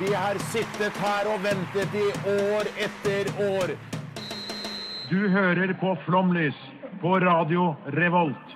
Vi har sittet her og ventet i år etter år. Du hører på Flomlys på Radio Revolt.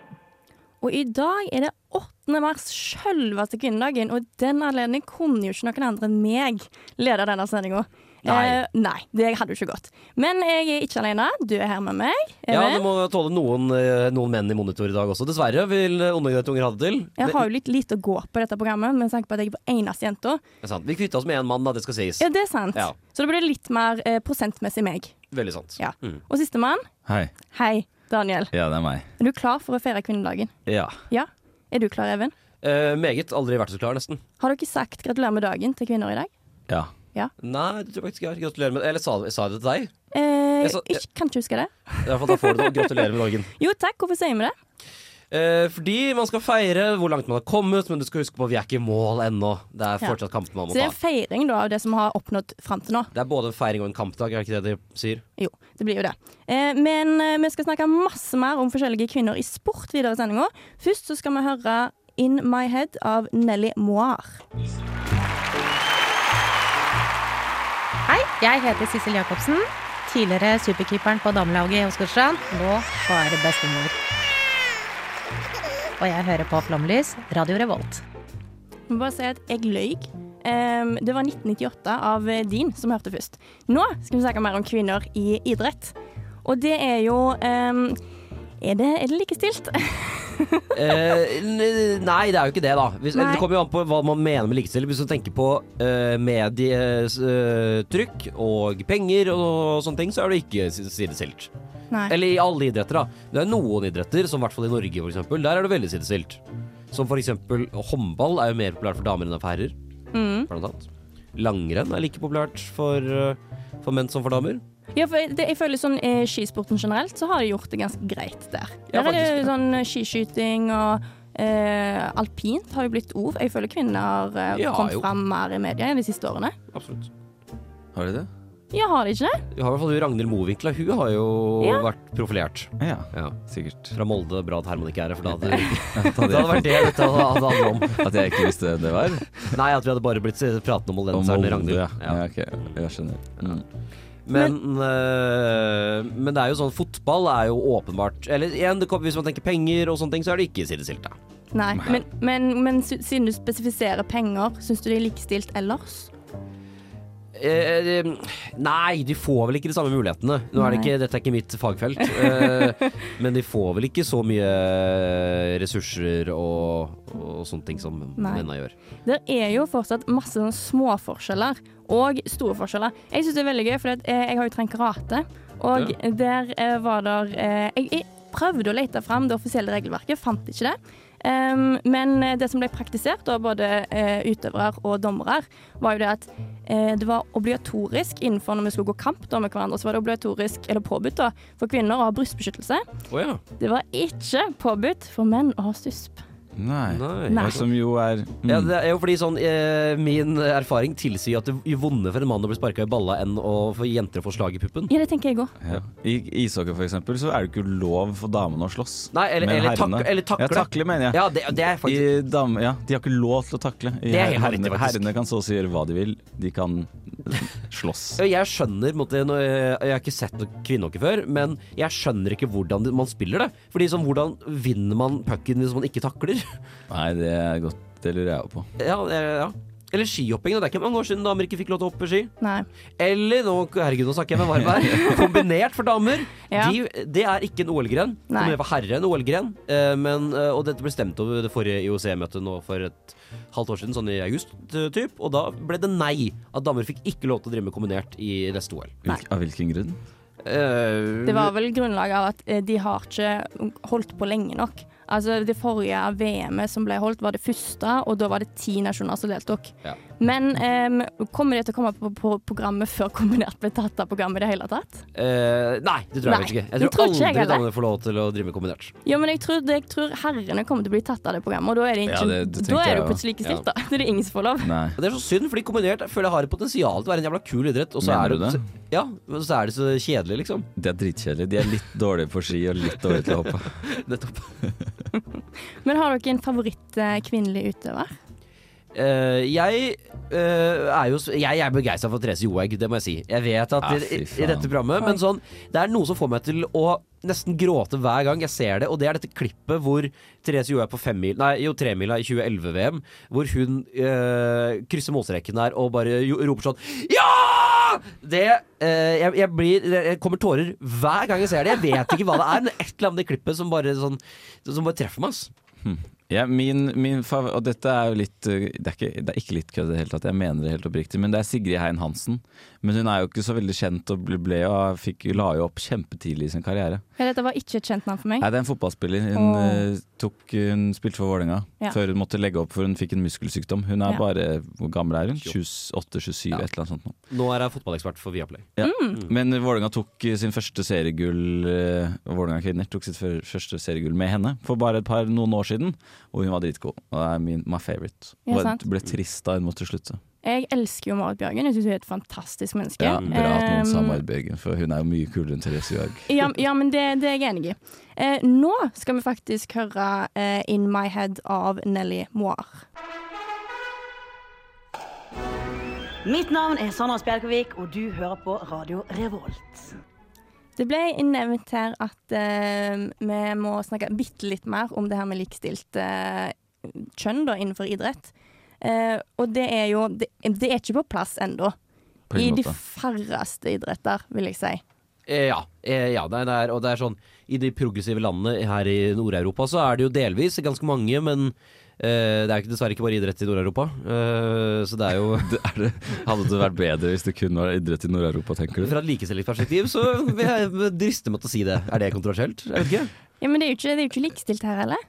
Og i dag er det 8. mars, sjølveste kvinnedagen, og i den anledning kunne jo ikke noen andre enn meg lede denne sendinga. Nei. Eh, nei, det hadde jo ikke gått. Men jeg er ikke alene. Du er her med meg. Ja, du må tåle noen, eh, noen menn i monitor i dag også. Dessverre vil eh, unger ha det til. Jeg har jo litt lite å gå på dette programmet, med tanke på at jeg er på eneste jenta. Er. Vi kvitta oss med én mann, da, det skal sies. Ja, det er sant. Ja. Så det blir litt mer eh, prosentmessig meg. Veldig sant. Ja. Mm. Og sistemann, Hei. hei, Daniel. Ja, det er meg. Er du klar for å feire kvinnedagen? Ja. Ja. Er du klar, Even? Eh, meget. Aldri vært så klar, nesten. Har dere sagt gratulerer med dagen til kvinner i dag? Ja. Nei, det tror jeg faktisk jeg har. Gratulerer med Eller sa, sa jeg det til deg? Eh, Jeg sa- ikke, kan ikke huske det. Fall da får du det. Gratulerer med dagen. Jo takk, hvorfor sier vi det? Eh, fordi man skal feire hvor langt man har kommet, men du skal huske på at vi er ikke i mål ennå. Det er Ja. fortsatt kamper man må ta. Så det er en feiring da av det som har oppnådd fram til nå. Det er både en feiring og en kampdag, er det ikke det de sier? Jo, det blir jo det. Eh, men eh, vi skal snakke masse mer om forskjellige kvinner i sport videre i sendinga. Først så skal vi høre In My Head av Nelly Moir. Hei, jeg heter Sissel Jacobsen. Tidligere superkeeperen på damelaget i Åsgårdstrand. Nå bare bestemor. Og jeg hører på Flomlys, Radio Revolt. Jeg må bare si at jeg løy. Em, det var 1998 av Din som hørte først. Nå skal vi snakke mer om kvinner i idrett. Og det er jo em, er, det, er det likestilt? Eh, nei, det er jo ikke det, da. Hvis, det kommer jo an på hva man mener med likestilling. Hvis du tenker på uh, medietrykk og penger og sånne ting, så er det ikke si- sidestilt. Eller i alle idretter, da. Det er noen idretter, som i hvert fall i Norge, for eksempel, der er det veldig sidestilt. Som for eksempel håndball er jo mer populært for damer enn for herrer. Mm. Blant annet. Langrenn er like populært for, eh, for menn som for damer. Ja, for det, jeg føler sånn eh, skisporten generelt, så har de gjort det ganske greit der. Ja, der er det jo sånn eh, skiskyting og eh, alpint har jo blitt ord. Jeg føler kvinner har eh, Ja, kommet jo. fram mer i media de siste årene. Absolutt. Har de det? Ja, har de ikke det? Vi har i hvert fall Ragnhild Mowinckel. Hun har jo Ja. vært profilert. Ja, Ja. sikkert. Fra Molde. Bra at Herman ikke er her, for da hadde At Det hadde vært det dette hadde handlet om. At jeg ikke visste det var? Nei, at vi hadde bare blitt pratende om Om moldenseren Molde, Ragnhild. ja. Ja. ja. Ok, jeg skjønner. Mm. Men, øh, men det er jo sånn fotball er jo åpenbart Eller igjen, det kom, hvis man tenker penger og sånne ting, så er det ikke sidestilt, da. Nei. Men, men, men siden du spesifiserer penger, syns du de er likestilt ellers? Eh, eh, nei, de får vel ikke de samme mulighetene. Nå er det ikke, dette er ikke mitt fagfelt. eh, men de får vel ikke så mye ressurser og, og sånne ting som Nei. mennene gjør. Det er jo fortsatt masse Små småforskjeller og store forskjeller. Jeg syns det er veldig gøy, for jeg har jo trent karate, og der eh, var der eh, jeg, jeg prøvde å lete fram det offisielle regelverket, fant ikke det. Um, men eh, det som ble praktisert av både uh, utøvere og dommere, var jo det at eh, det var obligatorisk innenfor når vi skulle gå kamp da, med hverandre, så var det obligatorisk, eller påbudt da, for kvinner å ha brystbeskyttelse. Oh, ja. Det var ikke påbudt for menn å ha susp. Nei. Nei. Som jo er mm. Ja, det er jo fordi sånn eh, Min erfaring tilsier at det er vondere for en mann å bli sparka i balla enn å for jenter å få slag i puppen. Ja, det tenker jeg òg. ja. I ishockey for eksempel så er det ikke lov for damene å slåss Nei, eller, med eller, tak, eller takle. Ja, takle mener jeg. Ja, det, det er faktisk I dame, ja, de har ikke lov til å takle. I Det er helt herrene, riktig, herrene kan så å si gjøre hva de vil. De kan slåss. Jeg skjønner måtte, en Jeg jeg har ikke sett kvinnehockey før, men jeg skjønner ikke hvordan man spiller det. Fordi sånn, Hvordan vinner man pucken hvis man ikke takler? Nei, det er godt. Det lurer jeg òg på. Ja, ja. Eller skihopping. Det er ikke mange år siden damer ikke fikk lov til å hoppe ski. Nei. Eller nå, herregud, nå snakker jeg med varm her. Kombinert for damer. Ja. De, det er ikke en OL-gren. Det var herre en OL-gren. Eh, eh, og dette ble stemt over det forrige IOC-møtet nå for et halvt år siden, sånn i august eh, typ. Og da ble det nei. At damer fikk ikke lov til å drive med kombinert i neste OL. Hvilk, av hvilken grunn? Eh, Det var vel grunnlaget av at de har ikke holdt på lenge nok. Altså Det forrige VM-et som ble holdt, var det første, og da var det ti nasjoner som deltok. Ja. Men um, kommer det til å komme på, på programmet før kombinert ble tatt av programmet i det hele tatt? Uh, nei, det tror jeg Nei, ikke. det Jeg tror, tror ikke jeg aldri damene får lov til å drive med kombinert. Ja, men jeg tror, det, jeg tror herrene kommer til å bli tatt av det programmet, og da er det, ikke, Ja, det- det da er det plutselig ikke stilt, da. Det er det ingen som får lov. Nei. Det er så synd, fordi kombinert jeg føler jeg har et potensial til å være en jævla kul idrett. Og så Mener er du det? Ja, men så er det så kjedelig, liksom. Det er dritkjedelig. De er litt dårlige på ski og litt dårlige til å hoppe. Nettopp. Men har dere en favoritt eh, kvinnelig utøver? Uh, jeg uh, er jo Jeg er begeistra for Therese Johaug, det må jeg si. Jeg vet at Ah, i, i, dette programmet Men sånn, det er noe som får meg til å nesten gråte hver gang jeg ser det, og det er dette klippet hvor Therese Johaug er på femmil Nei, jo, tremila i 2011-VM, hvor hun uh, krysser målstreken der og bare roper sånn Ja! Det eh, jeg, jeg blir Jeg kommer tårer hver gang jeg ser det. Jeg vet ikke hva det er, men et eller annet i klippet som bare sånn Som bare treffer meg, ass. Ja, min, min fav og dette er jo litt uh, Det er ikke, det er ikke litt kødd i det hele tatt, jeg mener det helt oppriktig. Men det er Sigrid Hein Hansen. Men hun er jo ikke så veldig kjent og ble, ble og fikk, la jo opp kjempetidlig i sin karriere. Ja, dette var ikke et kjent navn for meg. Nei, det er en fotballspiller. Hun, eh, tok, hun spilte for Vålerenga Ja. før hun måtte legge opp for hun fikk en muskelsykdom. Hun er Ja. bare Hvor gammel er hun? 28-27, Ja. et eller annet sånt noe. Nå er jeg fotballekspert for Viaplay. Ja. Mm. Men Vålerenga tok eh, sin første seriegull eh, Vålerenga kvinner tok sitt første seriegull med henne for bare et par noen år siden, og hun var dritgod. Og det er min, my favorite. Ja, sant. ble trist da hun måtte slutte. Jeg elsker jo Marit Bjørgen. Jeg syns hun er et fantastisk menneske. Ja, Bra at noen sa Um, Marit Bjørgen, for hun er jo mye kulere enn Therese Johaug. Ja, ja men det, det er jeg enig i. Eh, nå skal vi faktisk høre eh, 'In My Head' av Nelly Moir. Mitt navn er Sandra Spjelkavik, og du hører på Radio Revolt. Det ble nevnt her at uh, vi må snakke bitte litt mer om det her med likestilt uh, kjønn da, innenfor idrett. Uh, og det er jo Det, det er ikke på plass ennå. I de færreste idretter, vil jeg si. Eh, ja, ja det er, og det er sånn I de progressive landene her i Nord-Europa så er det jo delvis ganske mange, men det er jo dessverre ikke bare idrett i Nord-Europa. Eh, så det er jo er det. Hadde det vært bedre hvis det kun var idrett i Nord-Europa, tenker du? Fra et likestillingsperspektiv så vil jeg driste meg til å si det. Er det kontroversielt? Jeg vet ikke. Ja, Men det er jo ikke, det er jo ikke likestilt her heller.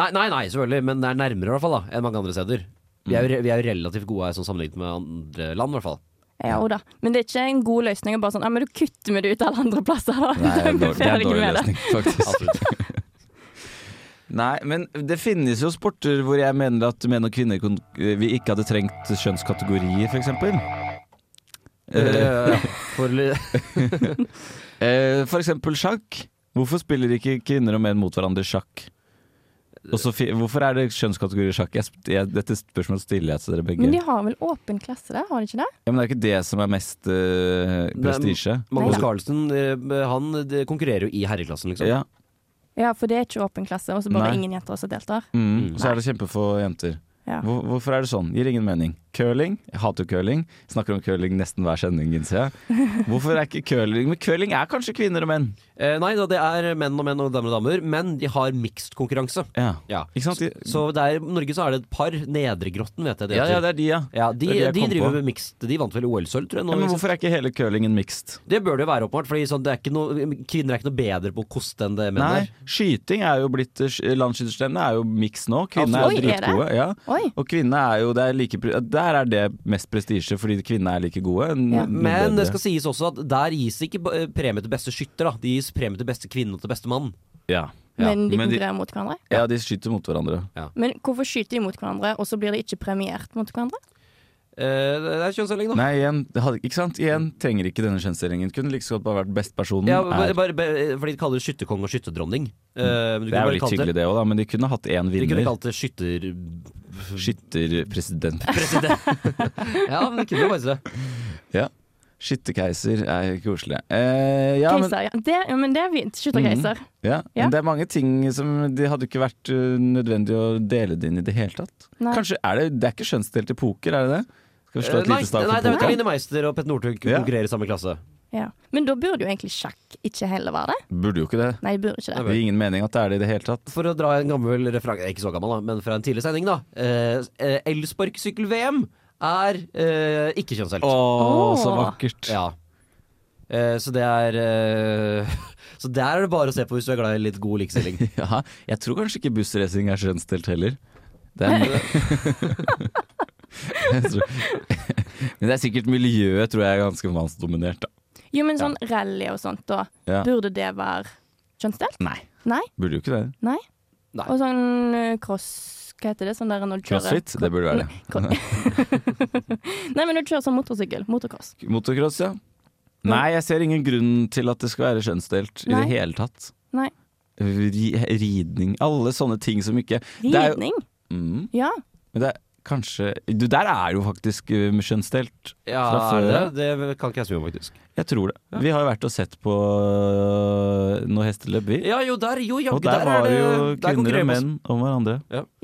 Nei, nei, nei, selvfølgelig, men det er nærmere i hvert fall da enn mange andre steder. Vi er, jo, vi er jo relativt gode her sånn sammenlignet med andre land, i hvert fall. Ja, da. Men det er ikke en god løsning å bare sånn Ja, men du kutter vi det ut alle andre plasser, da. Nei, det er vi det er en dårlig løsning, faktisk. Nei, men det finnes jo sporter hvor jeg mener at menn og kvinner vi ikke hadde trengt kjønnskategorier, f.eks. Eh, for, li- Eh, for eksempel sjakk. Hvorfor spiller ikke kvinner og menn mot hverandre sjakk? Og så hvorfor er det kjønnskategorier i sjakk? Jeg, jeg, dette spørsmålet stiller jeg til dere begge. Men de har vel åpen klasse da? har de ikke det? ja, men det er ikke det som er mest uh, prestisje. Magnus. Carlsen eh, han konkurrerer jo i herreklassen, liksom. Ja. Ja, for det er ikke åpen klasse, og så bare Nei. ingen jenter også deltar. Mm. Så er det kjempefå jenter. Ja. Hvor, hvorfor er det sånn? Gir ingen mening. Curling. Jeg hater curling. Snakker om curling nesten hver sending, innser jeg. Hvorfor er ikke curling Men curling er kanskje kvinner og menn. Eh, nei da, det er menn og menn og damer og damer, men de har mixed konkurranse. Ja. Ja. Ikke sant? De, Så det er, i Norge så er det et par. Nedregrotten, vet jeg det ja, ja, det er de, ja. Ja, de, Det er det de driver på. med mixed. De vant vel OL-sølv, tror jeg. Nå, ja. Men hvorfor er ikke hele curlingen mixed? Det bør det jo være, åpenbart. For sånn, det er kvinner er ikke noe bedre på å koste enn det menn Nei, er. skyting er jo blitt Landsskytterstevnet er jo mixed nå. Kvinnene er jo det? dritgode. Ja. Oi. Og kvinnene er jo det er like, pre- Der er det mest prestisje, fordi kvinnene er like gode. Ja. Men det skal sies også at der gis ikke ba- premie til beste skytter, da. De gis premie til beste kvinne og til beste mann. ja. Men de men de- konkurrerer mot hverandre. ja, de skyter mot hverandre. Men hvorfor skyter de mot hverandre, og så blir de ikke premiert mot hverandre? Eh, det er kjønnsdeling, da. Nei, igjen, det hadde, ikke sant? Igjen trenger ikke denne kjønnsdelingen. Kunne like godt bare vært bestpersonen. Ja, bare, bare, bare, fordi de kaller det skytterkonge og skytterdronning. Men det er jo litt hyggelig det òg, men de kunne hatt én De kunne kalt det skytter... Skytterpresident. Ja, men de kunne jo faktisk det. Ja. Skytterkeiser er koselig. Eh, ja, men, Keiser, ja. Det, ja, men det er fint. Skytterkeiser. ja, Ja. men det er mange ting som Det hadde ikke vært uh, nødvendig å dele det inn i det hele tatt. Nei. Kanskje er det Det er ikke kjønnsdelt i poker, er det det? Skal vi slå Eh, et nei, lite slag nei, for det er Line Meister og Petter Northug Ja. konkurrerer i samme klasse. Ja. Men da burde jo egentlig sjakk ikke heller være det. Burde jo ikke det. Nei, burde ikke Det det. gir ingen mening at det er det i det hele tatt. For å dra en gammel referanse, ikke så gammel da, men fra en tidlig sending da. Eh, eh, Elsparkesykkel-VM er eh, ikke kjønnsdelt. Å, så vakkert. Ja. Eh, så det er eh, Så der er det bare å se på hvis du er glad i litt god likestilling. Ja, jeg tror kanskje ikke bussracing er kjønnsdelt heller. Det er, jeg tror, men det er sikkert miljøet, tror jeg, er ganske mannsdominert. Da. Jo, men sånn rally og sånt, da. Ja. Burde det være kjønnsdelt? Nei, Nei? burde jo ikke det. Nei? Nei. Og sånn eh, cross Hva heter det? Sånn der når du kjører Crossfit, det burde være det. Nei, men når du kjører sånn motorsykkel. Motocross. Motocross, ja. Nei, jeg ser ingen grunn til at det skal være kjønnsdelt i det hele tatt. Nei. Ridning, alle sånne ting som ikke Ridning? Mm, Ja. men det er kanskje Du, der er jo faktisk uh, kjønnsdelt. Ja, er det det? Kan ikke jeg si om, faktisk. Jeg tror det. Vi har jo vært og sett på uh, noe hesteløp, vi. Ja, jo, der, jo, ja, og der, var det jo kvinner og menn om hverandre.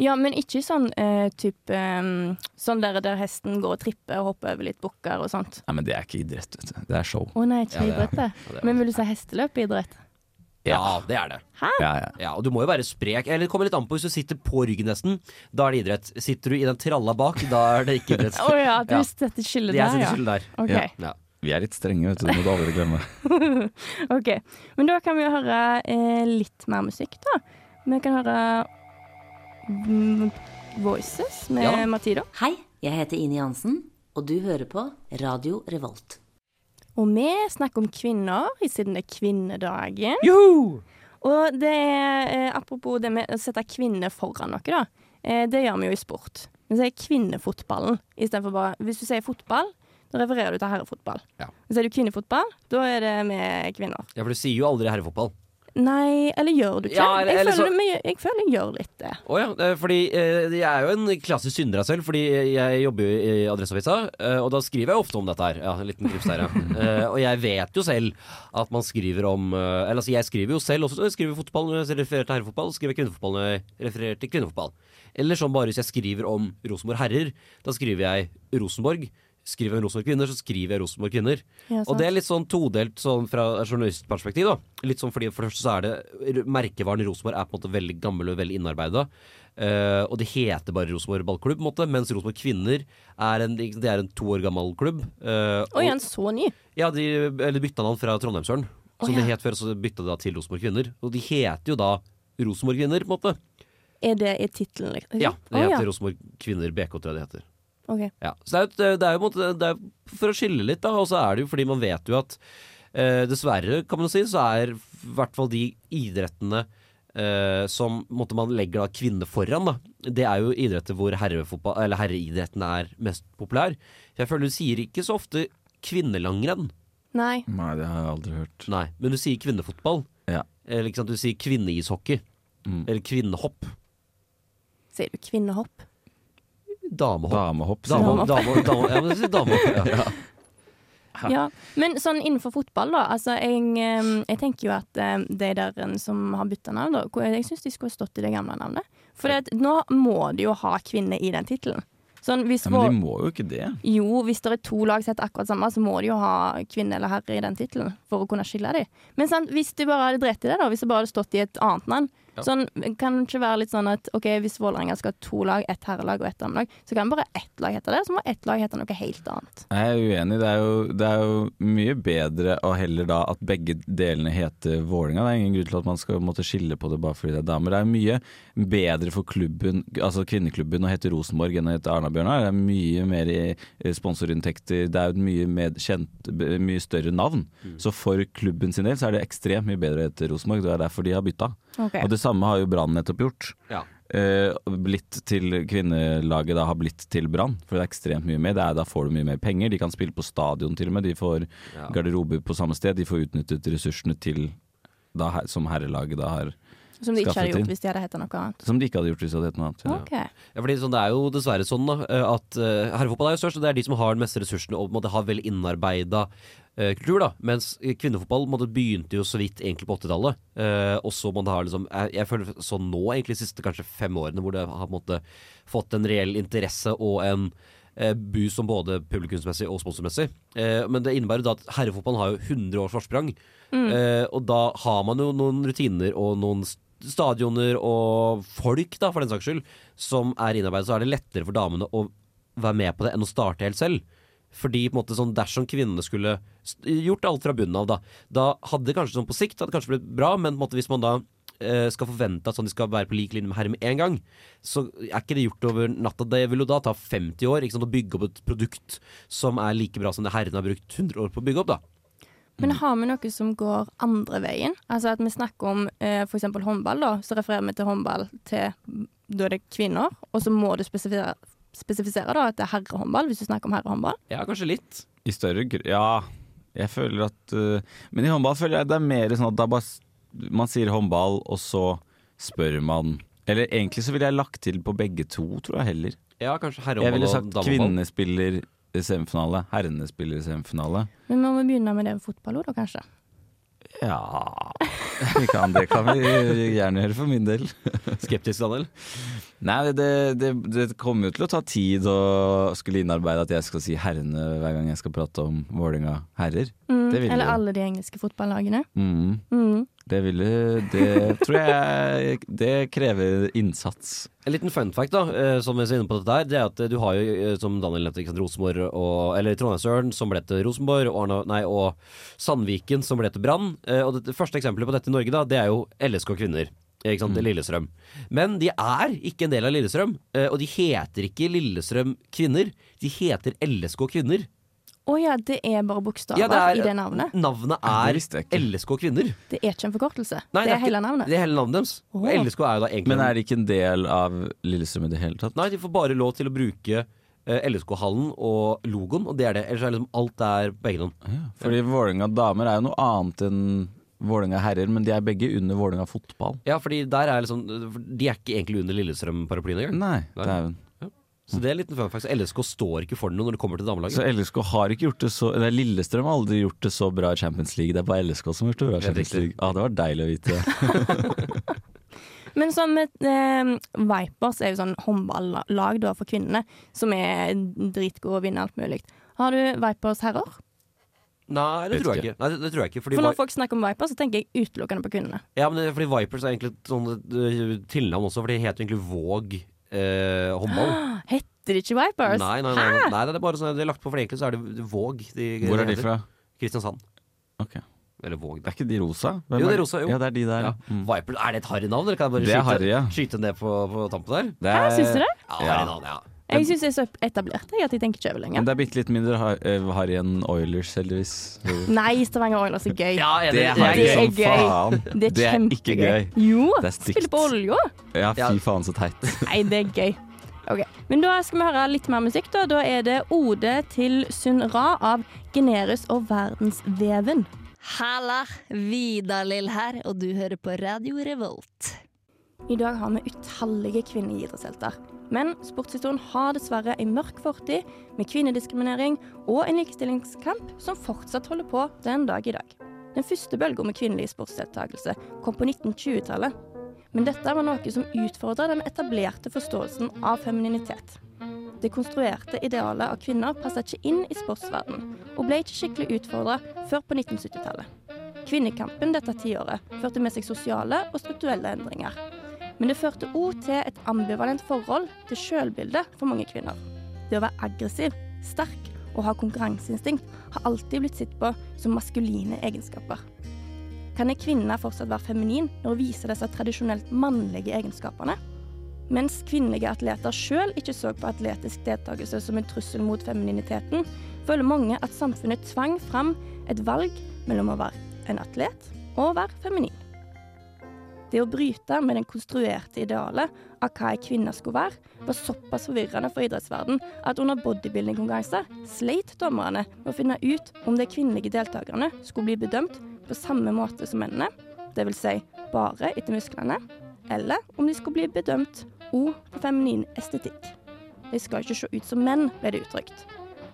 ja, men ikke sånn uh, type um, Sånn der, der hesten går og tripper og hopper over litt bukker og sånt. Nei, men det er ikke idrett, vet du. Det er show. Å nei, ikke Ja, idrett, det. Ja, Men vil du si hesteløp idrett? Ja, det er det. Ja, ja. Ja, og du må jo være sprek. Eller det kommer litt an på hvis du sitter på ryggen nesten. Da er det idrett. Sitter du i den tralla bak, da er det ikke idrett. Å ja, du Ja. setter skillet Det er der, ja. der. Okay. Ja. Ja. Vi er litt strenge, vet du. Det må du aldri glemme. ok. Men da kan vi jo høre eh, litt mer musikk, da. Vi kan høre mm, Voices med Ja. Matido. Hei, jeg heter Ine Jansen, og du hører på Radio Revolt. Og vi snakker om kvinner, siden det er kvinnedagen. Joho! Og det er, eh, apropos det med å sette kvinner foran noe, da. Eh, det gjør vi jo i sport. Vi sier kvinnefotballen istedenfor bare Hvis du sier fotball, da refererer du til herrefotball. Ja. Sier du kvinnefotball, da er det med kvinner. Ja, for du sier jo aldri herrefotball. Nei, eller gjør du ikke? Ja, eller- jeg, føler så- jeg føler jeg gjør litt det. Oh, ja, eh, fordi eh, jeg er jo en klassisk synder av selv, fordi jeg jobber jo i Adresseavisa, eh, og da skriver jeg ofte om dette her. Ja, en liten klips der, ja. Eh, og jeg vet jo selv at man skriver om eh, Eller altså, jeg skriver jo selv også jeg skriver fotball når jeg refererer til herrefotball, skriver kvinnefotball når jeg refererer til kvinnefotball. Eller sånn bare hvis jeg skriver om Rosenborg herrer, da skriver jeg Rosenborg. Skriver jeg Rosenborg kvinner, så skriver jeg Rosenborg kvinner. Ja, Og det er litt sånn todelt sånn fra journalistperspektiv. da Litt sånn fordi For det første så er det merkevaren Rosenborg er på en måte veldig gammel og veldig innarbeida. Uh, og det heter bare Rosenborg ballklubb, måte mens Rosenborg kvinner er en, det er en to år gammel klubb. Uh, Oi, og- en så ny. ja, de, eller bytta navn fra Trondheimsøren. Som ja. det het før, så bytta det da til Rosenborg kvinner. Og de heter jo da Rosenborg kvinner, på en måte. Er det i tittelen, liksom? Ja, det heter heter ja. Rosenborg kvinner BK, tror jeg det heter. Ok. Ja, så det er, det er jo måte Det er jo for å skille litt, da. Og så er det jo fordi man vet jo at eh, dessverre, kan man si, så er i hvert fall de idrettene eh, som måtte man legger da kvinner foran, da. Det er jo idretter hvor herreidretten er mest populær. Jeg føler du sier ikke så ofte kvinnelangrenn. Nei. Nei, det har jeg aldri hørt. Nei, men du sier kvinnefotball. Ja. Eller ikke sant, du sier kvinneishockey. Mm. Eller kvinnehopp. Sier du kvinnehopp? Damehopp. Damehopp. Damehopp. Damehopp. man. Dame, dame, ja, damehopp. Ja. Ja. Men sånn innenfor fotball, da. Altså, jeg, jeg tenker jo at de der som har bytta navn, da Jeg syns de skulle stått i det gamle navnet. For at nå må de jo ha kvinne i den tittelen. Sånn, hvis Ja, men de må jo ikke det. Jo, hvis det er to lag som heter akkurat samme, så må de jo ha kvinne eller herre i den tittelen for å kunne skille dem. Men sant, hvis de bare hadde drept i det, da, hvis det bare hadde stått i et annet navn Sånn, kan det ikke være litt sånn at ok, hvis Vålerenga skal ha to lag, ett herrelag og ett damelag, så kan bare ett lag hete det, så må ett lag hete noe helt annet. Jeg er uenig. Det er, jo, det er jo mye bedre å heller da at begge delene heter Vålerenga. Det er ingen grunn til at man skal måtte skille på det bare fordi det er damer. Det er mye bedre for klubben, altså kvinneklubben å hete Rosenborg enn å hete Arna-Bjørnar. Det er mye mer i sponsorinntekter. Det er jo et mye, med, kjent, mye større navn. Så for klubben sin del så er det ekstremt mye bedre å hete Rosenborg. Det er derfor de har bytta. Okay. Og det samme har jo Brann nettopp gjort. Ja. Eh, blitt til kvinnelaget da har blitt til Brann, for det er ekstremt mye mer. Er, da får du mye mer penger. De kan spille på stadion til og med. De får Ja. garderober på samme sted. De får utnyttet ressursene til da, som herrelaget da har Som de ikke hadde gjort inn. hvis de hadde heta noe annet. Som de ikke hadde gjort hvis de hadde hett noe annet. Ja. Okay. Ja, fordi sånn, Det er jo dessverre sånn da, at uh, herrefotball er jo størst, og det er de som har den meste ressursene og måtte ha vel innarbeida uh, kultur. da Mens kvinnefotball måtte, begynte jo så vidt egentlig på 80-tallet. Uh, og så man har ha liksom jeg, jeg føler sånn nå, egentlig de siste kanskje fem årene, hvor det har på en måte fått en reell interesse og en eh, boost som både publikumsmessig og sponsormessig. Eh, men det innebærer da at herrefotballen har jo 100 års forsprang. Eh, og da har man jo noen rutiner og noen stadioner og folk, da, for den saks skyld, som er innarbeidet. Så er det lettere for damene å være med på det enn å starte helt selv. Fordi på en måte sånn dersom kvinnene skulle gjort alt fra bunnen av, da, da hadde det kanskje sånn på sikt hadde kanskje blitt bra, men på en måte hvis man da eh, skal forvente at sånn de skal være på lik linje med herre med en gang, så er ikke det gjort over natta. Det vil jo da ta 50 år ikke sant, å bygge opp et produkt som er like bra som det herrene har brukt 100 år på å bygge opp. da Men har vi noe som går andre veien? Altså at vi snakker om eh, f.eks. håndball, da. Så refererer vi til håndball til da er det kvinner, og så må du spesifisere, spesifisere da at det er herrehåndball, hvis du snakker om herrehåndball. Ja, kanskje litt. I større grad Ja, jeg føler at uh, Men i håndball føler jeg det er mer sånn at bare, man sier håndball, og så spør man Eller egentlig så ville jeg lagt til på begge to, tror jeg heller. Ja, kanskje herrehåndball. Jeg ville og sagt damehåndball. Spiller semifinale, herrene spiller i semifinale. Men vi må begynne med det med fotball òg, da, kanskje. Ja vi kan, Det kan vi gjerne gjøre for min del. Skeptisk, Daniel? Nei, det, det, det kommer jo til å ta tid å skulle innarbeide at jeg skal si herrene hver gang jeg skal prate om Vålerenga herrer. Mm, Det vil eller jo. alle de engelske fotballagene. Mm. Mm. Det ville Det tror jeg Det krever innsats. En liten fun fact da, eh, som vi ser inne på dette her, det er at eh, du har jo, eh, som Daniel nevnte, Rosenborg og Eller Trondheimsøren, som ble til Rosenborg, og, Arna, nei, og Sandviken, som ble til Brann. Og det første eksempelet på dette i Norge, da, det er jo LSK Kvinner. Ikke sant, Lillestrøm. Men de er ikke en del av Lillestrøm, og de heter ikke Lillestrøm Kvinner. De heter LSK Kvinner. Å ja, det er bare bokstaver Ja, det er- i det navnet. Navnet er. LSK Kvinner. Det er ikke en forkortelse. Nei, det er ikke- hele navnet. Det er hele navnet deres. Oh. LSK er jo da egentlig Men er det ikke en del av Lillestrøm i det hele tatt? Nei, de får bare lov til å bruke eh, LSK-hallen og logoen, og det er det. Ellers er liksom alt der på egen hånd. Ja, fordi Vålerenga damer er jo noe annet enn Vålerenga herrer, men de er begge under Vålerenga fotball. Ja, fordi der er liksom De er ikke egentlig under Lillestrøm-paraplyen engang. Nei, Nei. dæven. Så det er litt fun fact. Så LSK står ikke for noe når det kommer til damelaget. Så LSK har ikke gjort det så Det er Lillestrøm har aldri gjort det så bra i Champions League. Det er bare LSK som har gjort det bra i Champions. League. Ah, det var deilig å vite. Men sånn med eh, Vipers er jo sånn håndballag da for kvinnene, som er dritgode og vinner alt mulig. Har du Vipers herrer? Nei, det tror jeg ikke. Nei, det, det tror jeg ikke fordi For når folk snakker om Vipers, så tenker jeg utelukkende på kvinnene. ja, men det, fordi Vipers er egentlig et sånn eh, tilnavn også, for de heter egentlig Våg eh, håndball. Heter det ikke Vipers? Nei, nei, nei, nei, det er bare sånn det er lagt på, for egentlig så er det Våg. De, Hvor er de fra? Kristiansand. Ok. Eller Våg. Det er ikke de rosa? Hvem Jo, det er rosa, jo. Ja, det er de der. Ja. Mm. Viper, er det et harry navn, eller kan jeg bare Det skyte, harry, ja. skyte ned på, på tampen der? Det Hæ, er, syns du det? Ja, Ja. harry navn, ja. Jeg syns det er så etablert jeg, at jeg tenker ikke over Men det er bitte litt mindre har- eh, harry enn Oilers, heldigvis. Nei, Stavanger Oilers er gøy. Ja, jeg- Det er harry det er som gøy. faen. Det er Det er ikke gøy. Jo, Det er stygt. spiller på olja. Ja, Ja. fy faen så teit. Nei, det er gøy. Ok, Men da skal vi høre litt mer musikk. Da Da er det Ode til Sunn Ra av Generus og Verdensveven. Halla, Vidar-Lill her, og du hører på Radio Revolt. I dag har vi utallige kvinnelige idrettshelter. Men sportshistorien har dessverre en mørk fortid med kvinnediskriminering og en likestillingskamp som fortsatt holder på den dag i dag. Den første bølga med kvinnelig sportsdeltakelse kom på 1920-tallet. Men dette var noe som utfordra den etablerte forståelsen av femininitet. Det konstruerte idealet av kvinner passa ikke inn i sportsverdenen, og ble ikke skikkelig utfordra før på 1970-tallet. Kvinnekampen dette tiåret førte med seg sosiale og strukturelle endringer. Men det førte òg til et ambivalent forhold til sjølbildet for mange kvinner. Det å være aggressiv, sterk og ha konkurranseinstinkt har alltid blitt sett på som maskuline egenskaper. Kan en kvinne fortsatt være feminin når hun viser disse tradisjonelt mannlige egenskapene? Mens kvinnelige atleter sjøl ikke så på atletisk deltakelse som en trussel mot femininiteten, føler mange at samfunnet tvang fram et valg mellom å være en atlet og å være feminin. Det å bryte med den konstruerte idealet av hva ei kvinne skulle være, var såpass forvirrende for idrettsverden at under bodybuilding-konkurranser sleit dommerne med å finne ut om de kvinnelige deltakerne skulle bli bedømt på samme måte som mennene, dvs. Si bare etter musklene, eller om de skulle bli bedømt òg på feminin estetikk. De skal ikke se ut som menn, ble det uttrykt.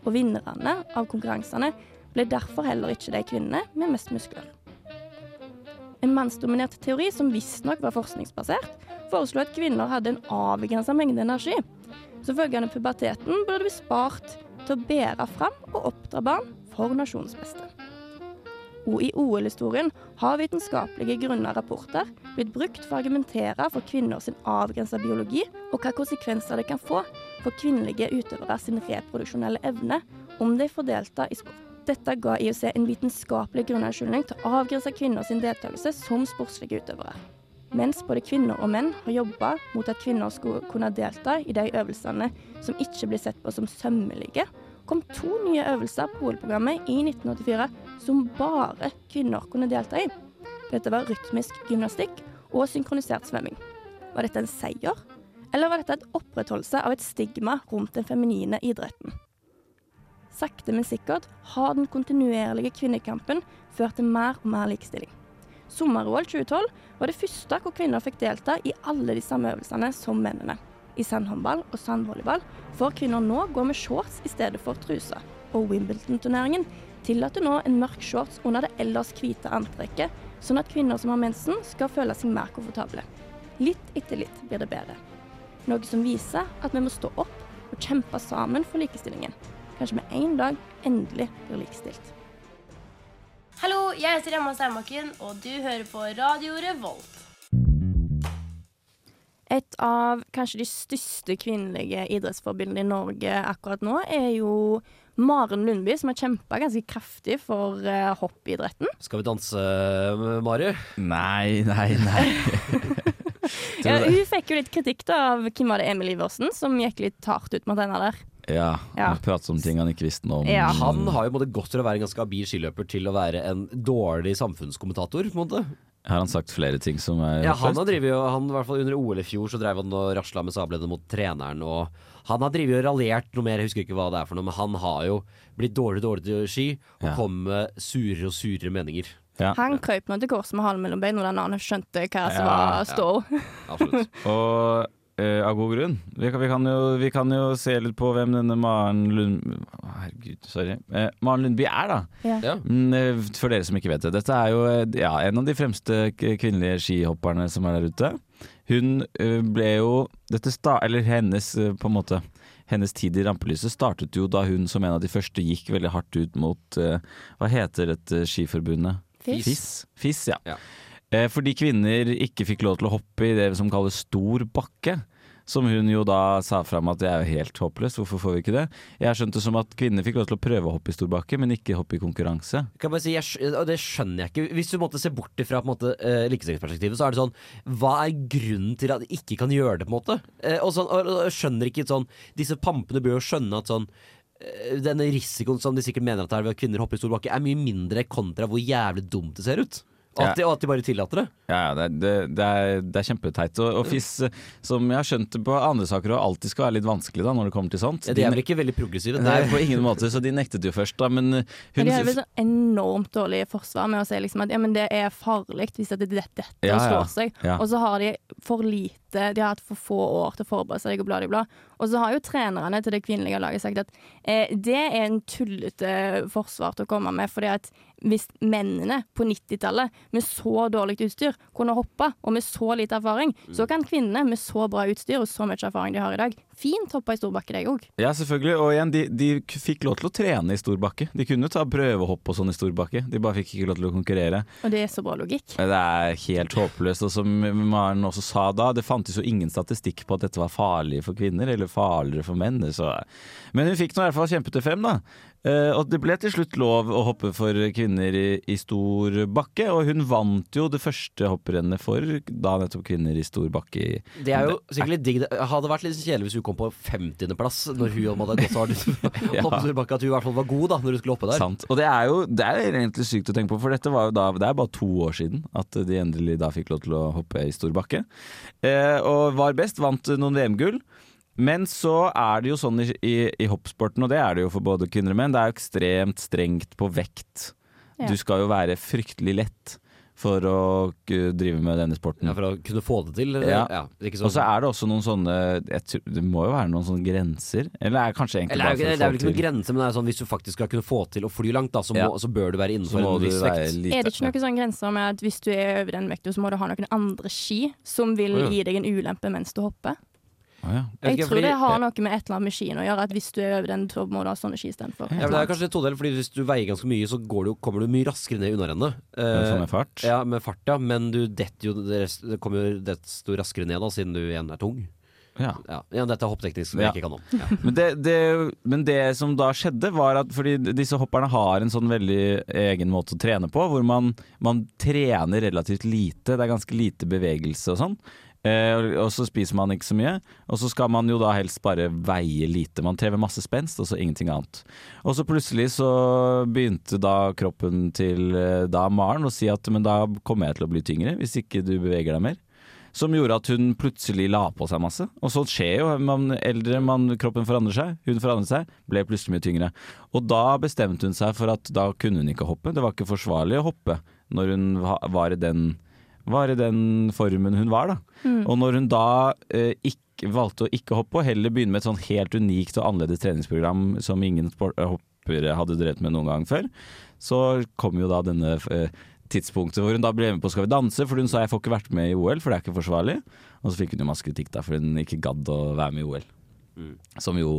Og vinnerne av konkurransene ble derfor heller ikke de kvinnene med mest muskler. En mannsdominert teori som visstnok var forskningsbasert, foreslo at kvinner hadde en avgrensa mengde energi. Så følgende puberteten burde bli spart til å bære fram og oppdra barn for nasjonens beste. Og i OL-historien har vitenskapelige grunna rapporter blitt brukt for å argumentere for kvinners avgrensa biologi, og hva konsekvenser det kan få for kvinnelige utøvere sin reproduksjonelle evne om de får delta i sport. Dette ga IOC en vitenskapelig grunnunnskyldning til å avgrense kvinner sin deltakelse som sportslige utøvere. Mens både kvinner og menn har jobba mot at kvinner skulle kunne delta i de øvelsene som ikke blir sett på som sømmelige, kom to nye øvelser på OL-programmet i 1984 som bare kvinner kunne delta i. Dette var rytmisk gymnastikk og synkronisert svømming. Var dette en seier, eller var dette et opprettholdelse av et stigma rundt den feminine idretten? Sakte, men sikkert har den kontinuerlige kvinnekampen ført til mer og mer likestilling. Sommer-OL 2012 var det første hvor kvinner fikk delta i alle de samme øvelsene som mennene. I sandhåndball og sandvolleyball får kvinner nå gå med shorts i stedet for truse. Og Wimbledon-turneringen tillater nå en mørk shorts under det ellers hvite antrekket, sånn at kvinner som har mensen skal føle seg mer komfortable. Litt etter litt blir det bedre. Noe som viser at vi må stå opp og kjempe sammen for likestillingen. Kanskje vi en dag endelig blir likestilt. Hallo, jeg heter Emma Steinbakken, og du hører på Radio Revolt. Et av kanskje de største kvinnelige idrettsforbildene i Norge akkurat nå er jo Maren Lundby, som har kjempa ganske kraftig for uh, hoppidretten. Skal vi danse, Mari? Nei, nei, nei. Ja, hun fikk jo litt kritikk da av hvem var det, Emil Iversen, som gikk litt hardt ut mot henne der. Ja, Ja. prate om ting han ikke visste noe om. Ja. Han har jo på måte gått fra å være en ganske habil skiløper til å være en dårlig samfunnskommentator. på en måte. Har han sagt flere ting som er Ja, han har drivet jo, han, i hvert fall Under OL i fjor så drev han og rasla med sablene mot treneren. Og han har drevet og raljert noe mer, jeg husker ikke hva det er for noe, men han har jo blitt dårlig, dårlig til til ski og Ja. kom med surere og surere meninger. Ja. Han krøp nå til korset med halen mellom beina da han skjønte hva som Ja, var ja. stå. Absolutt. Og eh, av god grunn. Vi kan, vi, kan jo, vi kan jo se litt på hvem denne Maren Lund... Herregud, sorry. Uh, Maren Lundby er, da. Ja. Ja. Mm, eh, For dere som ikke vet det. Dette er jo ja, en av de fremste kvinnelige skihopperne som er der ute. Hun uh, ble jo dette sta Eller hennes, på en måte hennes tid i rampelyset startet jo da hun som en av de første gikk veldig hardt ut mot Hva heter dette skiforbundet? FIS. FIS, FIS ja. Eh, Fordi kvinner ikke fikk lov til å hoppe i det som kalles stor bakke. Som hun jo da sa fram at det er jo helt håpløst, hvorfor får vi ikke det? Jeg skjønte som at kvinner fikk lov til å prøve å hoppe i stor bakke, men ikke hoppe i konkurranse. Kan jeg si, jeg, det skjønner jeg ikke. Hvis du måtte se bort ifra på måte, uh, likestillingsperspektivet, så er det sånn Hva er grunnen til at de ikke kan gjøre det, på en måte? Uh, og, sånn, og, og skjønner ikke sånn Disse pampene bør jo skjønne at sånn denne risikoen som de sikkert mener at det er ved at kvinner hopper i stor bakke, er mye mindre kontra hvor jævlig dumt det ser ut. Og at, de, og at de bare tillater det. Ja, ja, det, det, det, er, det er kjempeteit. Og, og FIS, eh, som jeg har skjønt det på andre saker, og alltid skal være litt vanskelig da når det kommer til sånt. De er vel ikke veldig progressive? Nei, på ingen måte, så de nektet jo først, da. Men hun Men de har vel så enormt dårlig forsvar med å si liksom at ja, men det er farlig hvis at det dette Ja, ja. slår seg. Ja. Og så har de for lite De har hatt for få år til å forberede seg og bla, bla, bla. Og så har jo trenerne til det kvinnelige laget sagt at eh, det er en tullete forsvar til å komme med, fordi at hvis mennene på 90-tallet med så dårlig utstyr kunne hoppe, og med så lite erfaring, så kan kvinnene med så bra utstyr og så mye erfaring de har i dag, fint hoppe i storbakke, de òg. Ja, selvfølgelig. Og igjen, de, de fikk lov til å trene i storbakke. De kunne ta prøvehopp og sånn i storbakke. De bare fikk ikke lov til å konkurrere. Og det er så bra logikk. Det er helt håpløst. Og som Maren også sa da, det fantes jo ingen statistikk på at dette var farlig for kvinner, eller farligere for menn. Så. Men hun fikk nå i hvert fall kjempet det frem, da. Eh, og det ble til slutt lov å hoppe for kvinner i, i stor bakke, og hun vant jo det første hopprennet for da nettopp kvinner i stor bakke. i- Det er jo sikkert litt digg. Det hadde vært litt kjedelig hvis hun kom på 50.-plass når hun hadde gått så hardt. Ja. Hoppet i bakke, At hun i hvert fall var god da når hun skulle hoppe der. Sant. Og det er jo det er egentlig sykt å tenke på, for dette var jo da Det er bare to år siden at de endelig da fikk lov til å hoppe i stor bakke. Uh, og var best, vant noen VM-gull. Men så er det jo sånn i, i, i hoppsporten, og det er det jo for både kvinner og menn, det er jo ekstremt strengt på vekt. Ja. Du skal jo være fryktelig lett for å drive med denne sporten. Ja, For å kunne få det til. eller? Ja. Ja, ikke sånn- Og så er det også noen sånne jeg tror, Det må jo være noen sånne grenser? Eller er det kanskje egentlig Eller, det er, bare for det er vel ikke noen grenser, grense, men det er sånn, hvis du faktisk skal kunne få til å fly langt, da, så, må, Ja. så bør du være innenfor en viss vekt. lite Er det ikke noen sånn grenser med at hvis du er over den vekta, så må du ha noen andre ski som vil ja. gi deg en ulempe mens du hopper? Å, ja. Jeg Jeg tror fordi- det har noe med et eller annet med skien å gjøre, at hvis du er over den, så må du ha sånne ski istedenfor. Ja, det er kanskje en todel, fordi hvis du veier ganske mye, så går du, kommer du mye raskere ned i unnarennet. Eh, Sånn med fart? Ja, med fart, ja. Men du detter jo det kommer jo desto raskere ned, da, siden du igjen er tung. Ja. Ja, ja dette er hoppteknisk som jeg ikke kan om. Ja. Men det, det, men det som da skjedde, var at fordi disse hopperne har en sånn veldig egen måte å trene på, hvor man, man trener relativt lite. Det er ganske lite bevegelse og sånn. Eh, og- så spiser man ikke så mye. Og så skal man jo da helst bare veie lite. Man trever masse spenst, og så ingenting annet. Og så plutselig så begynte da kroppen til eh, da Maren å si at men da kommer jeg til å bli tyngre hvis ikke du beveger deg mer. Som gjorde at hun plutselig la på seg masse. Og sånt skjer jo. Man eldre, man, kroppen forandrer seg. Hun forandret seg, ble plutselig mye tyngre. Og da bestemte hun seg for at da kunne hun ikke hoppe. Det var ikke forsvarlig å hoppe når hun var i den, var i den formen hun var, da. Mm. Og når hun da eh, ikke, valgte å ikke hoppe, og heller begynne med et sånn helt unikt og annerledes treningsprogram som ingen eh, hoppere hadde drevet med noen gang før, så kom jo da denne eh, tidspunktet hvor hun da ble med på Skal vi danse, for hun sa jeg får ikke vært med i OL, for det er ikke forsvarlig. Og så fikk hun jo masse kritikk da, for hun ikke gadd å være med i OL. Mm. Som jo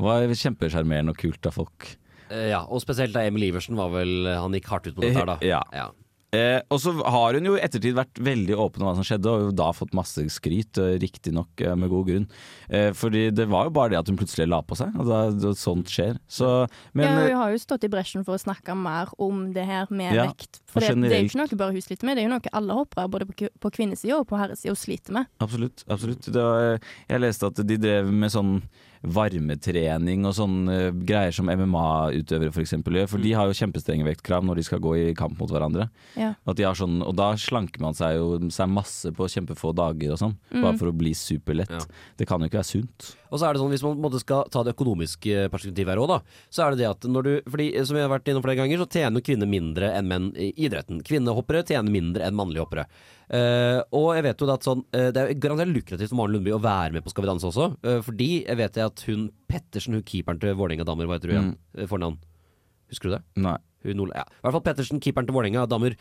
var kjempesjarmerende og kult av folk. Eh, ja, og spesielt da Emil Iversen var vel Han gikk hardt ut på dette her, da. Ja. Eh, og så har hun jo i ettertid vært veldig åpen om hva som skjedde, og da fått masse skryt, eh, riktignok eh, med god grunn. Eh, fordi det var jo bare det at hun plutselig la på seg, og da, sånt skjer. Så, men ja, eh, hun har jo stått i bresjen for å snakke mer om det her med Ja, vekt. For det, det er jo ikke noe bare hun sliter med, det er jo noe alle hoppere, både på, på kvinnesida og på herresida, sliter med. Absolutt. absolutt. Var, jeg leste at de drev med sånn varmetrening og sånne greier som MMA-utøvere f.eks. gjør. For de har jo kjempestrenge vektkrav når de skal gå i kamp mot hverandre. Ja. At de har sånn, og da slanker man seg jo seg masse på kjempefå dager og sånn. Mm. Bare for å bli superlett. Det kan jo ikke være sunt. Og så er det sånn, Hvis man måtte skal ta det økonomiske perspektivet her òg, da, så er det det at når du fordi Som jeg har vært innom flere ganger, så tjener jo kvinner mindre enn menn i idretten. Kvinnehoppere tjener mindre enn mannlige hoppere. Eh, og jeg vet jo at sånn uh, Det er garantert lukrativt for Maren Lundby å være med på Skal vi danse også. Uh, fordi jeg vet at hun Pettersen, hun keeperen til Vålerenga damer, hva heter hun igjen? Mm. Fornavn? Husker du det? Nei. Hun, ja. I hvert fall Pettersen, keeperen til Vålerenga damer.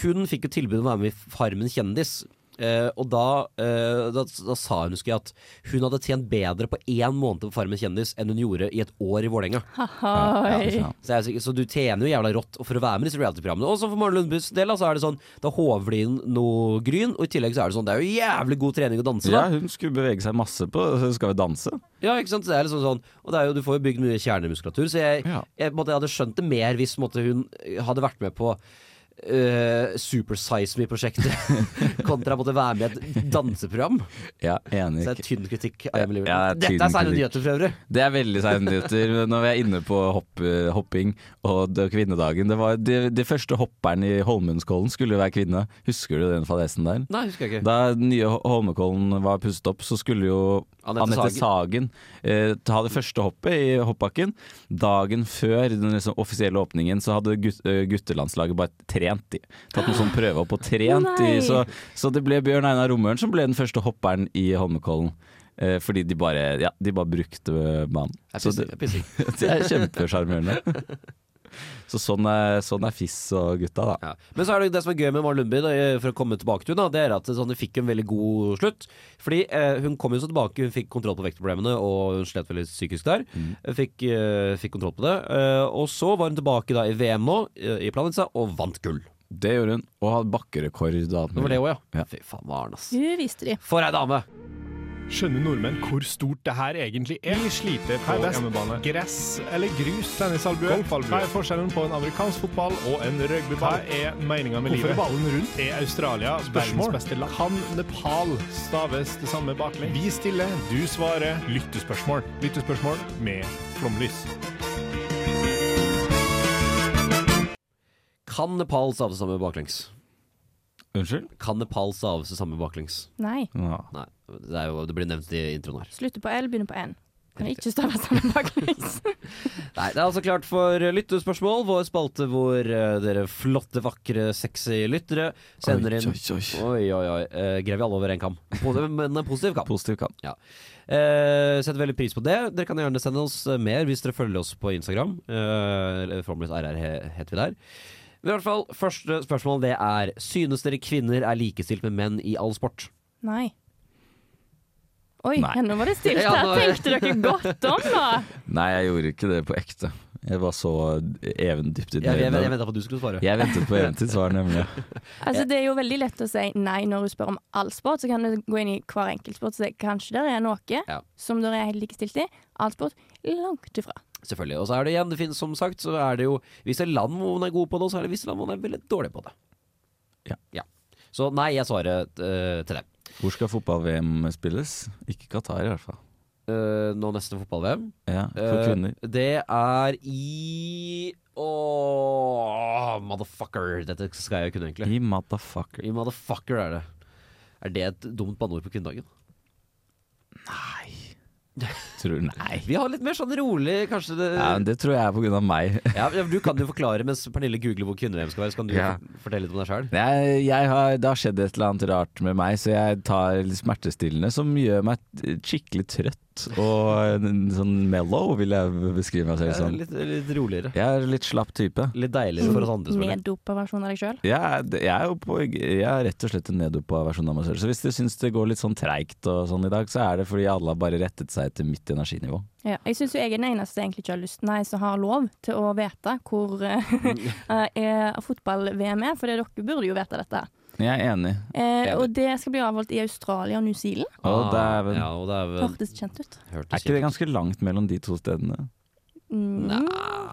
Hun fikk jo tilbud om å være med i Farmen kjendis. Eh, og da, uh, da, da sa hun husker jeg at hun hadde tjent bedre på én måned på Farmen kjendis enn hun gjorde i et år i Vålerenga. Ja, Så, så du tjener jo jævla rått for å være med i disse reality-programmene. Og så for Maren Lundbuss del så er det sånn Da håver de inn noe gryn, og i tillegg så er det sånn Det er jo jævlig god trening å danse, Ja, hun skulle bevege seg masse på Skal vi danse. Ja, ikke sant? Det er liksom sånn Og det er jo, du får jo bygd mye kjernemuskulatur, så jeg, jeg, måtte, jeg hadde skjønt det mer hvis måtte, hun hadde vært med på uh, Super Size Me-prosjektet kontra en være med i et danseprogram. Ja, enig. Så det er tynn kritikk av Ja, Dette er seine nyheter for øvrig. Det er veldig seine nyheter. Når vi er inne på hopp, hopping og det- kvinnedagen Det var de, de første hopperen i Holmenkollen skulle jo være kvinne. Husker du den fadesen der? Nei, husker jeg ikke. Da nye Ho- Holmenkollen var pusset opp, så skulle jo Anette Sagen, Sagen, uh, ta det første hoppet i hoppbakken. Dagen før den liksom, offisielle åpningen så hadde gut, uh, guttelandslaget bare trent i. Tatt noen sånn prøver på trent i. Så, så det ble Bjørn Einar Romøren som ble den første hopperen i Holmenkollen. Eh, fordi de bare, ja, de bare brukte banen. Det det er kjempesjarmerende. Så sånn er, sånn er Fiss og gutta, da. Men så er det det som er gøy med Maren Lundby, da, for å komme tilbake til henne, det er at sånn, hun fikk en veldig god slutt. Fordi eh, hun kom jo så tilbake, hun fikk kontroll på vektproblemene, og hun slet veldig psykisk der. Fikk, eh, fikk kontroll på det. Eh, og så var hun tilbake da i VM nå, eh, i Planica, og vant gull. Det gjorde hun, og hadde bakkerekord. Da, Det var det òg, ja. Fy faen, Maren, ass. Hun visste de. For ei dame! Skjønner nordmenn hvor stort det her egentlig er? Vi sliter på hjemmebane. Gress eller grus? Tennisalbue? Hva er forskjellen på en amerikansk fotball og en rugbyball? Hva er meninga med Hvorfor livet? er ballen rundt? Er Australia verdens beste land? Kan Nepal staves det samme baklengs? Vi stiller, du svarer. Lyttespørsmål. Lyttespørsmål med flomlys. Kan Nepal staves det samme baklengs? Unnskyld? Kan Nepal stave det samme baklengs? Nei. Nei. Det, er jo, det blir nevnt i introen her. Slutter på L, begynner på N. Kan ikke stave sammen baklengs. Nei, det er altså klart for lyttespørsmål, vår spalte hvor uh, dere flotte, vakre, sexy lyttere sender inn oi, oi. Oi, oi, oi. Eh, Grev vi alle over en kam. Men en positiv kam. Positiv kam. Ja. Uh, setter veldig pris på det. Dere kan gjerne sende oss mer hvis dere følger oss på Instagram. Uh, Formløs RR heter vi der. Men i hvert fall, Første spørsmål det er Synes dere kvinner er likestilt med menn i all sport? Nei. Oi, Nei. nå var det stilt Ja, nå- Tenkte dere godt om, da? Nei, jeg gjorde ikke det på ekte. Jeg var så even dypt i Jeg, jeg, jeg, venta på at du skulle svare. Jeg ventet på eventyrssvar, nemlig. Altså, det er jo veldig lett å si nei når du spør om all sport. Så kan du gå inn i hver enkelt sport og si kanskje det er noe Ja. som dere er helt likestilt i. All sport langt ifra. Selvfølgelig. Og så er det igjen, det finnes som sagt, så er det jo visse land hvor man er god på det, og så er det visse land hvor man er veldig dårlig på det. Ja. Så nei, jeg svarer uh, til det. Hvor skal fotball-VM spilles? Ikke Qatar, i hvert fall. Uh, nå neste fotball-VM. Ja, for kvinner. Uh, Det er i Oh, motherfucker. Dette skal jeg jo kunne, egentlig. I motherfucker. I motherfucker er det. Er det et dumt banneord på kvinnedagen? Tror Nei. Vi har litt mer sånn rolig, kanskje det Ja, det tror jeg er av meg. Ja, ja, Du kan jo forklare mens Pernille googler hvor kvinne-VM skal være. Så kan du Ja. fortelle litt om deg sjøl. Jeg, jeg har, det har skjedd et eller annet rart med meg, så jeg tar litt smertestillende som gjør meg skikkelig trøtt og sånn mellow, vil jeg beskrive meg selv som. Litt, litt roligere. Jeg er litt slapp type. Litt deiligere for oss andre. Neddopa versjon av deg sjøl. Jeg jeg er jo på, jeg er rett og slett en neddopa versjon av meg selv. Så hvis du syns det går litt sånn treigt og sånn i dag, så er det fordi alle har bare rettet seg til mitt energinivå. Ja, jeg syns jeg er den eneste som egentlig ikke har lyst Nei, som har lov til å vite hvor eh, eh, fotball-VM er, for dere burde jo vite dette. Jeg er enig. Eh, og det skal bli avholdt i Australia og New Zealand. Ah. Ja, Hørtes kjent ut. Er ikke det ganske langt mellom de to stedene? Mm,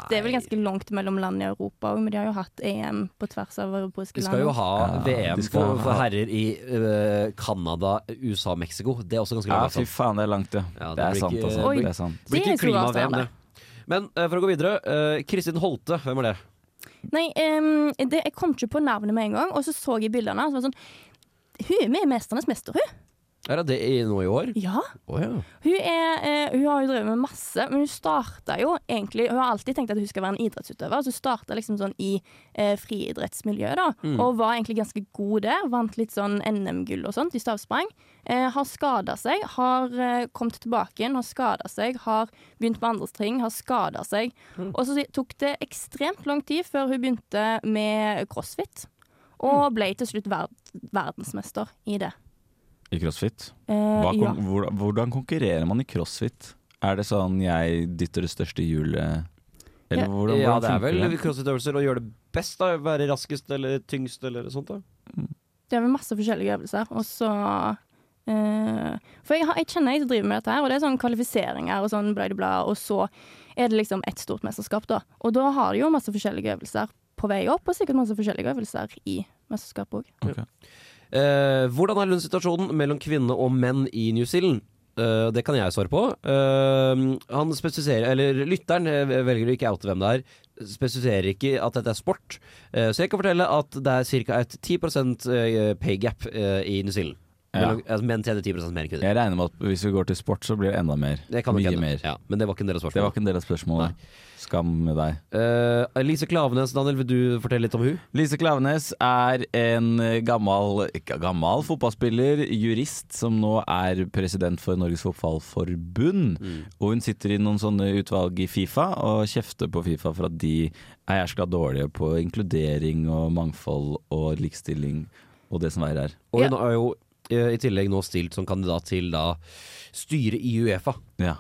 det er vel ganske langt mellom land i Europa òg, men de har jo hatt EM på tvers av europeiske De land. skal jo ha Ja, VM de for, for herrer i uh, Canada, USA og Mexico. Det er også ganske Ja, langt. fy faen, det er langt, ja. Ja, det er blir sant, ikke- altså. Oi. Det er sant. Det blir er ikke klima-VM, det. Men uh, for å gå videre, Uh, Kristin Holte, hvem er det? Nei, um, det, jeg kom ikke på navnet med en gang, og så så jeg bildene. Og så var sånn Hun er med i 'Mesternes mester', hun. Er det i, nå i år? Ja. Oh, ja. Hun, er, eh, hun har jo drevet med masse, men hun starta jo egentlig Hun har alltid tenkt at hun skal være en idrettsutøver, så hun starta liksom sånn i eh, friidrettsmiljøet, da. Mm. Og var egentlig ganske god der. Vant litt sånn NM-gull og sånt i stavsprang. Eh, har skada seg, har eh, kommet tilbake igjen, har skada seg, har begynt med andre ting, har skada seg. Mm. Og så tok det ekstremt lang tid før hun begynte med crossfit. Og ble til slutt verd verdensmester i det. I crossfit? Eh, Hva, ja. hvordan, konkurrerer man i crossfit? Er det sånn jeg dytter det største hjulet Eller Ja. hvordan, ja, hvordan det er vel crossfit-øvelser å gjøre det best, da. Være raskest eller tyngst eller sånt. da Det er vel masse forskjellige øvelser. Og så eh, For jeg, har, jeg kjenner jeg som driver med dette her, og det er sånn kvalifiseringer og sånn bla, bla. Og så er det liksom ett stort mesterskap, da. Og da har de jo masse forskjellige øvelser på vei opp, og sikkert masse forskjellige øvelser i mesterskapet òg. Eh, hvordan er lønnssituasjonen mellom kvinner og menn i New Zealand? Eh, det kan jeg svare på. Eh, han spesifiserer, eller lytteren eh, velger å ikke oute hvem det er, spesifiserer ikke at dette er sport. Eh, så jeg kan fortelle at det er ca. et 10 eh, pay gap i New Zealand. Ja. Mellom, altså, menn tjener 10 mer enn kvinner. Jeg regner med at hvis vi går til sport, så blir det enda mer. Det kan Mye mer. Ja, men det var ikke en del av Det var ikke en del av spørsmålet. Skam med deg. Uh, Lise Klavenes, Daniel, vil du fortelle litt om hun? Lise Klavenes er en gammel, gammel fotballspiller, jurist, som nå er president for Norges Fotballforbund. Og hun sitter i noen sånne utvalg i Fifa og kjefter på Fifa for at de er jæskla dårlige på inkludering og mangfold og likestilling og det som er her. Og hun har jo eh, i tillegg nå stilt som kandidat til da styret i Uefa. Ja.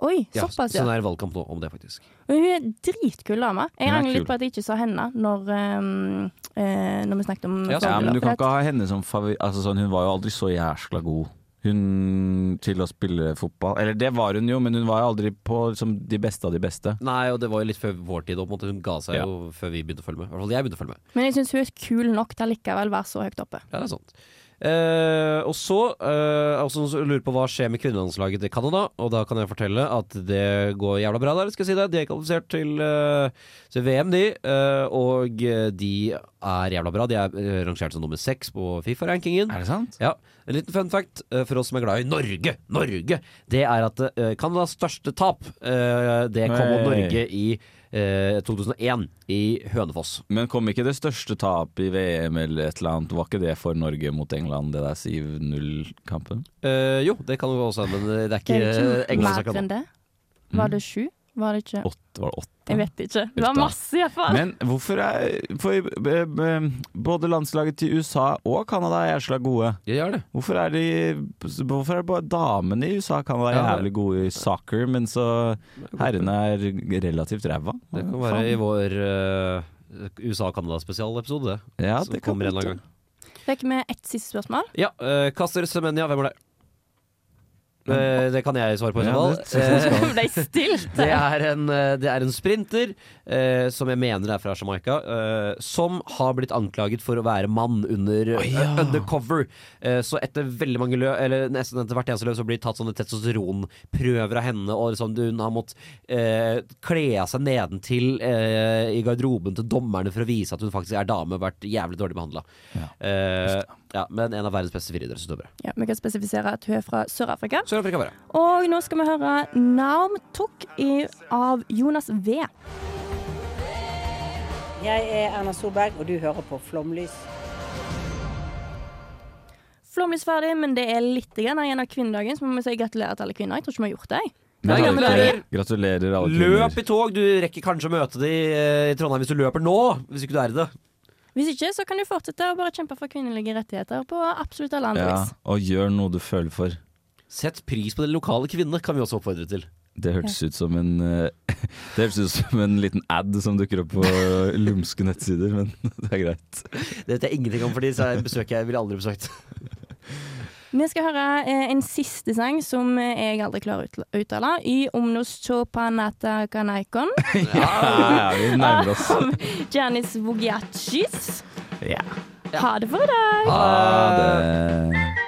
Oi, Ja, såpass, så ja. det er valgkamp nå om det, faktisk. Men hun er dritkul dame. Jeg er angrer litt på at jeg ikke sa henne når, um, eh, når vi snakket om Ja, Ja, men du kan ikke ha henne som favoritt altså sånn, Hun var jo aldri så jæskla god. Hun til å spille fotball Eller det var hun jo, men hun var jo aldri på liksom, de beste av de beste. Nei, og det var jo litt før vår tid. Måte hun ga seg Ja. jo før vi begynte å følge med. I hvert fall jeg begynte å følge med. Men jeg syns hun er kul nok til allikevel være så høyt oppe. Ja, det er sant. Eh, og så eh, også lurer på hva skjer med kvinnelandslaget til Canada. Og da kan jeg fortelle at det går jævla bra der, skal jeg si det. De er kvalifisert til, eh, til VM, de. eh, og eh, de er jævla bra. De er eh, rangert som nummer seks på Fifa-rankingen. Er det sant? Ja, En liten fun fact eh, for oss som er glad i Norge, Norge, det er at Canadas største tap, det kom mot Norge i eh, 2001, i Hønefoss. Men kom ikke det største tapet i VM eller et eller annet, var ikke det for Norge mot England, det der 7-0-kampen? Eh, jo, det kan jo også hende, men det er Det ikke er ikke England som mer kan enn det. Var det sju? Var det ikke? Åtte, var det åtte? Jeg vet ikke. Det var masse, iallfall. Men hvorfor er For eh, eh, både landslaget til USA og Canada er jævla gode. Jeg gjør det. Hvorfor er, de, hvorfor er bare damene i USA og Canada Ja. jævlig gode i soccer, men så herrene er relativt ræva? Det kan være i vår uh, USA-Canada-spesialepisode, det. Ja, som kommer en eller annen gang. Fikk vi ett siste spørsmål? Ja, uh, Kasser Semenya, hvem var det? Eh, det kan jeg svare på i så fall. det. Eh. Det er en, eh, det er en sprinter, eh, som jeg mener er fra Jamaica, eh, som har blitt anklaget for å være mann under Å, ja. eh, undercover. Eh, så etter veldig mange løp, eller nesten etter hvert eneste løp, så blir det tatt sånne testosteronprøver av henne, og liksom, hun har måttet eh, kle av seg nedentil eh, i garderoben til dommerne for å vise at hun faktisk er dame, og vært jævlig dårlig behandla. Ja. Eh, ja, men en av verdens beste friidrettsutøvere. Ja, Vi kan spesifisere at hun er fra Sør-Afrika. Sør-Afrika bare. Og nå skal vi høre Naum Tok i, av Jonas V. Jeg er Erna Solberg, og du hører på Flomlys. Flomlys ferdig, men det er litt grann igjen av kvinnedagen, så må vi si gratulerer til alle kvinner. Jeg tror ikke vi har gjort det. Nei, gratulerer. Gratulerer, alle kvinner. Løp i tog! Du rekker kanskje å møte de eh, i Trondheim hvis du løper nå, hvis ikke du er i det. Hvis ikke, så kan du fortsette å bare kjempe for kvinnelige rettigheter på absolutt alle andre Ja, vis. og gjør noe du føler for. Sett pris på den lokale kvinne, kan vi også oppfordre til. Det hørtes ut som en eh, Det hørtes ut som en liten ad som dukker opp på lumske nettsider, men det er greit. Det vet jeg ingenting om, fordi så er jeg ville aldri besøkt. Vi skal høre eh, en siste sang som eh, jeg aldri klarer å uttale. Y omnos chopanata kanaikon. Ja, ja, vi nærmer oss. Janis Vogiachis. Ja. Ha det for i dag. Ha det.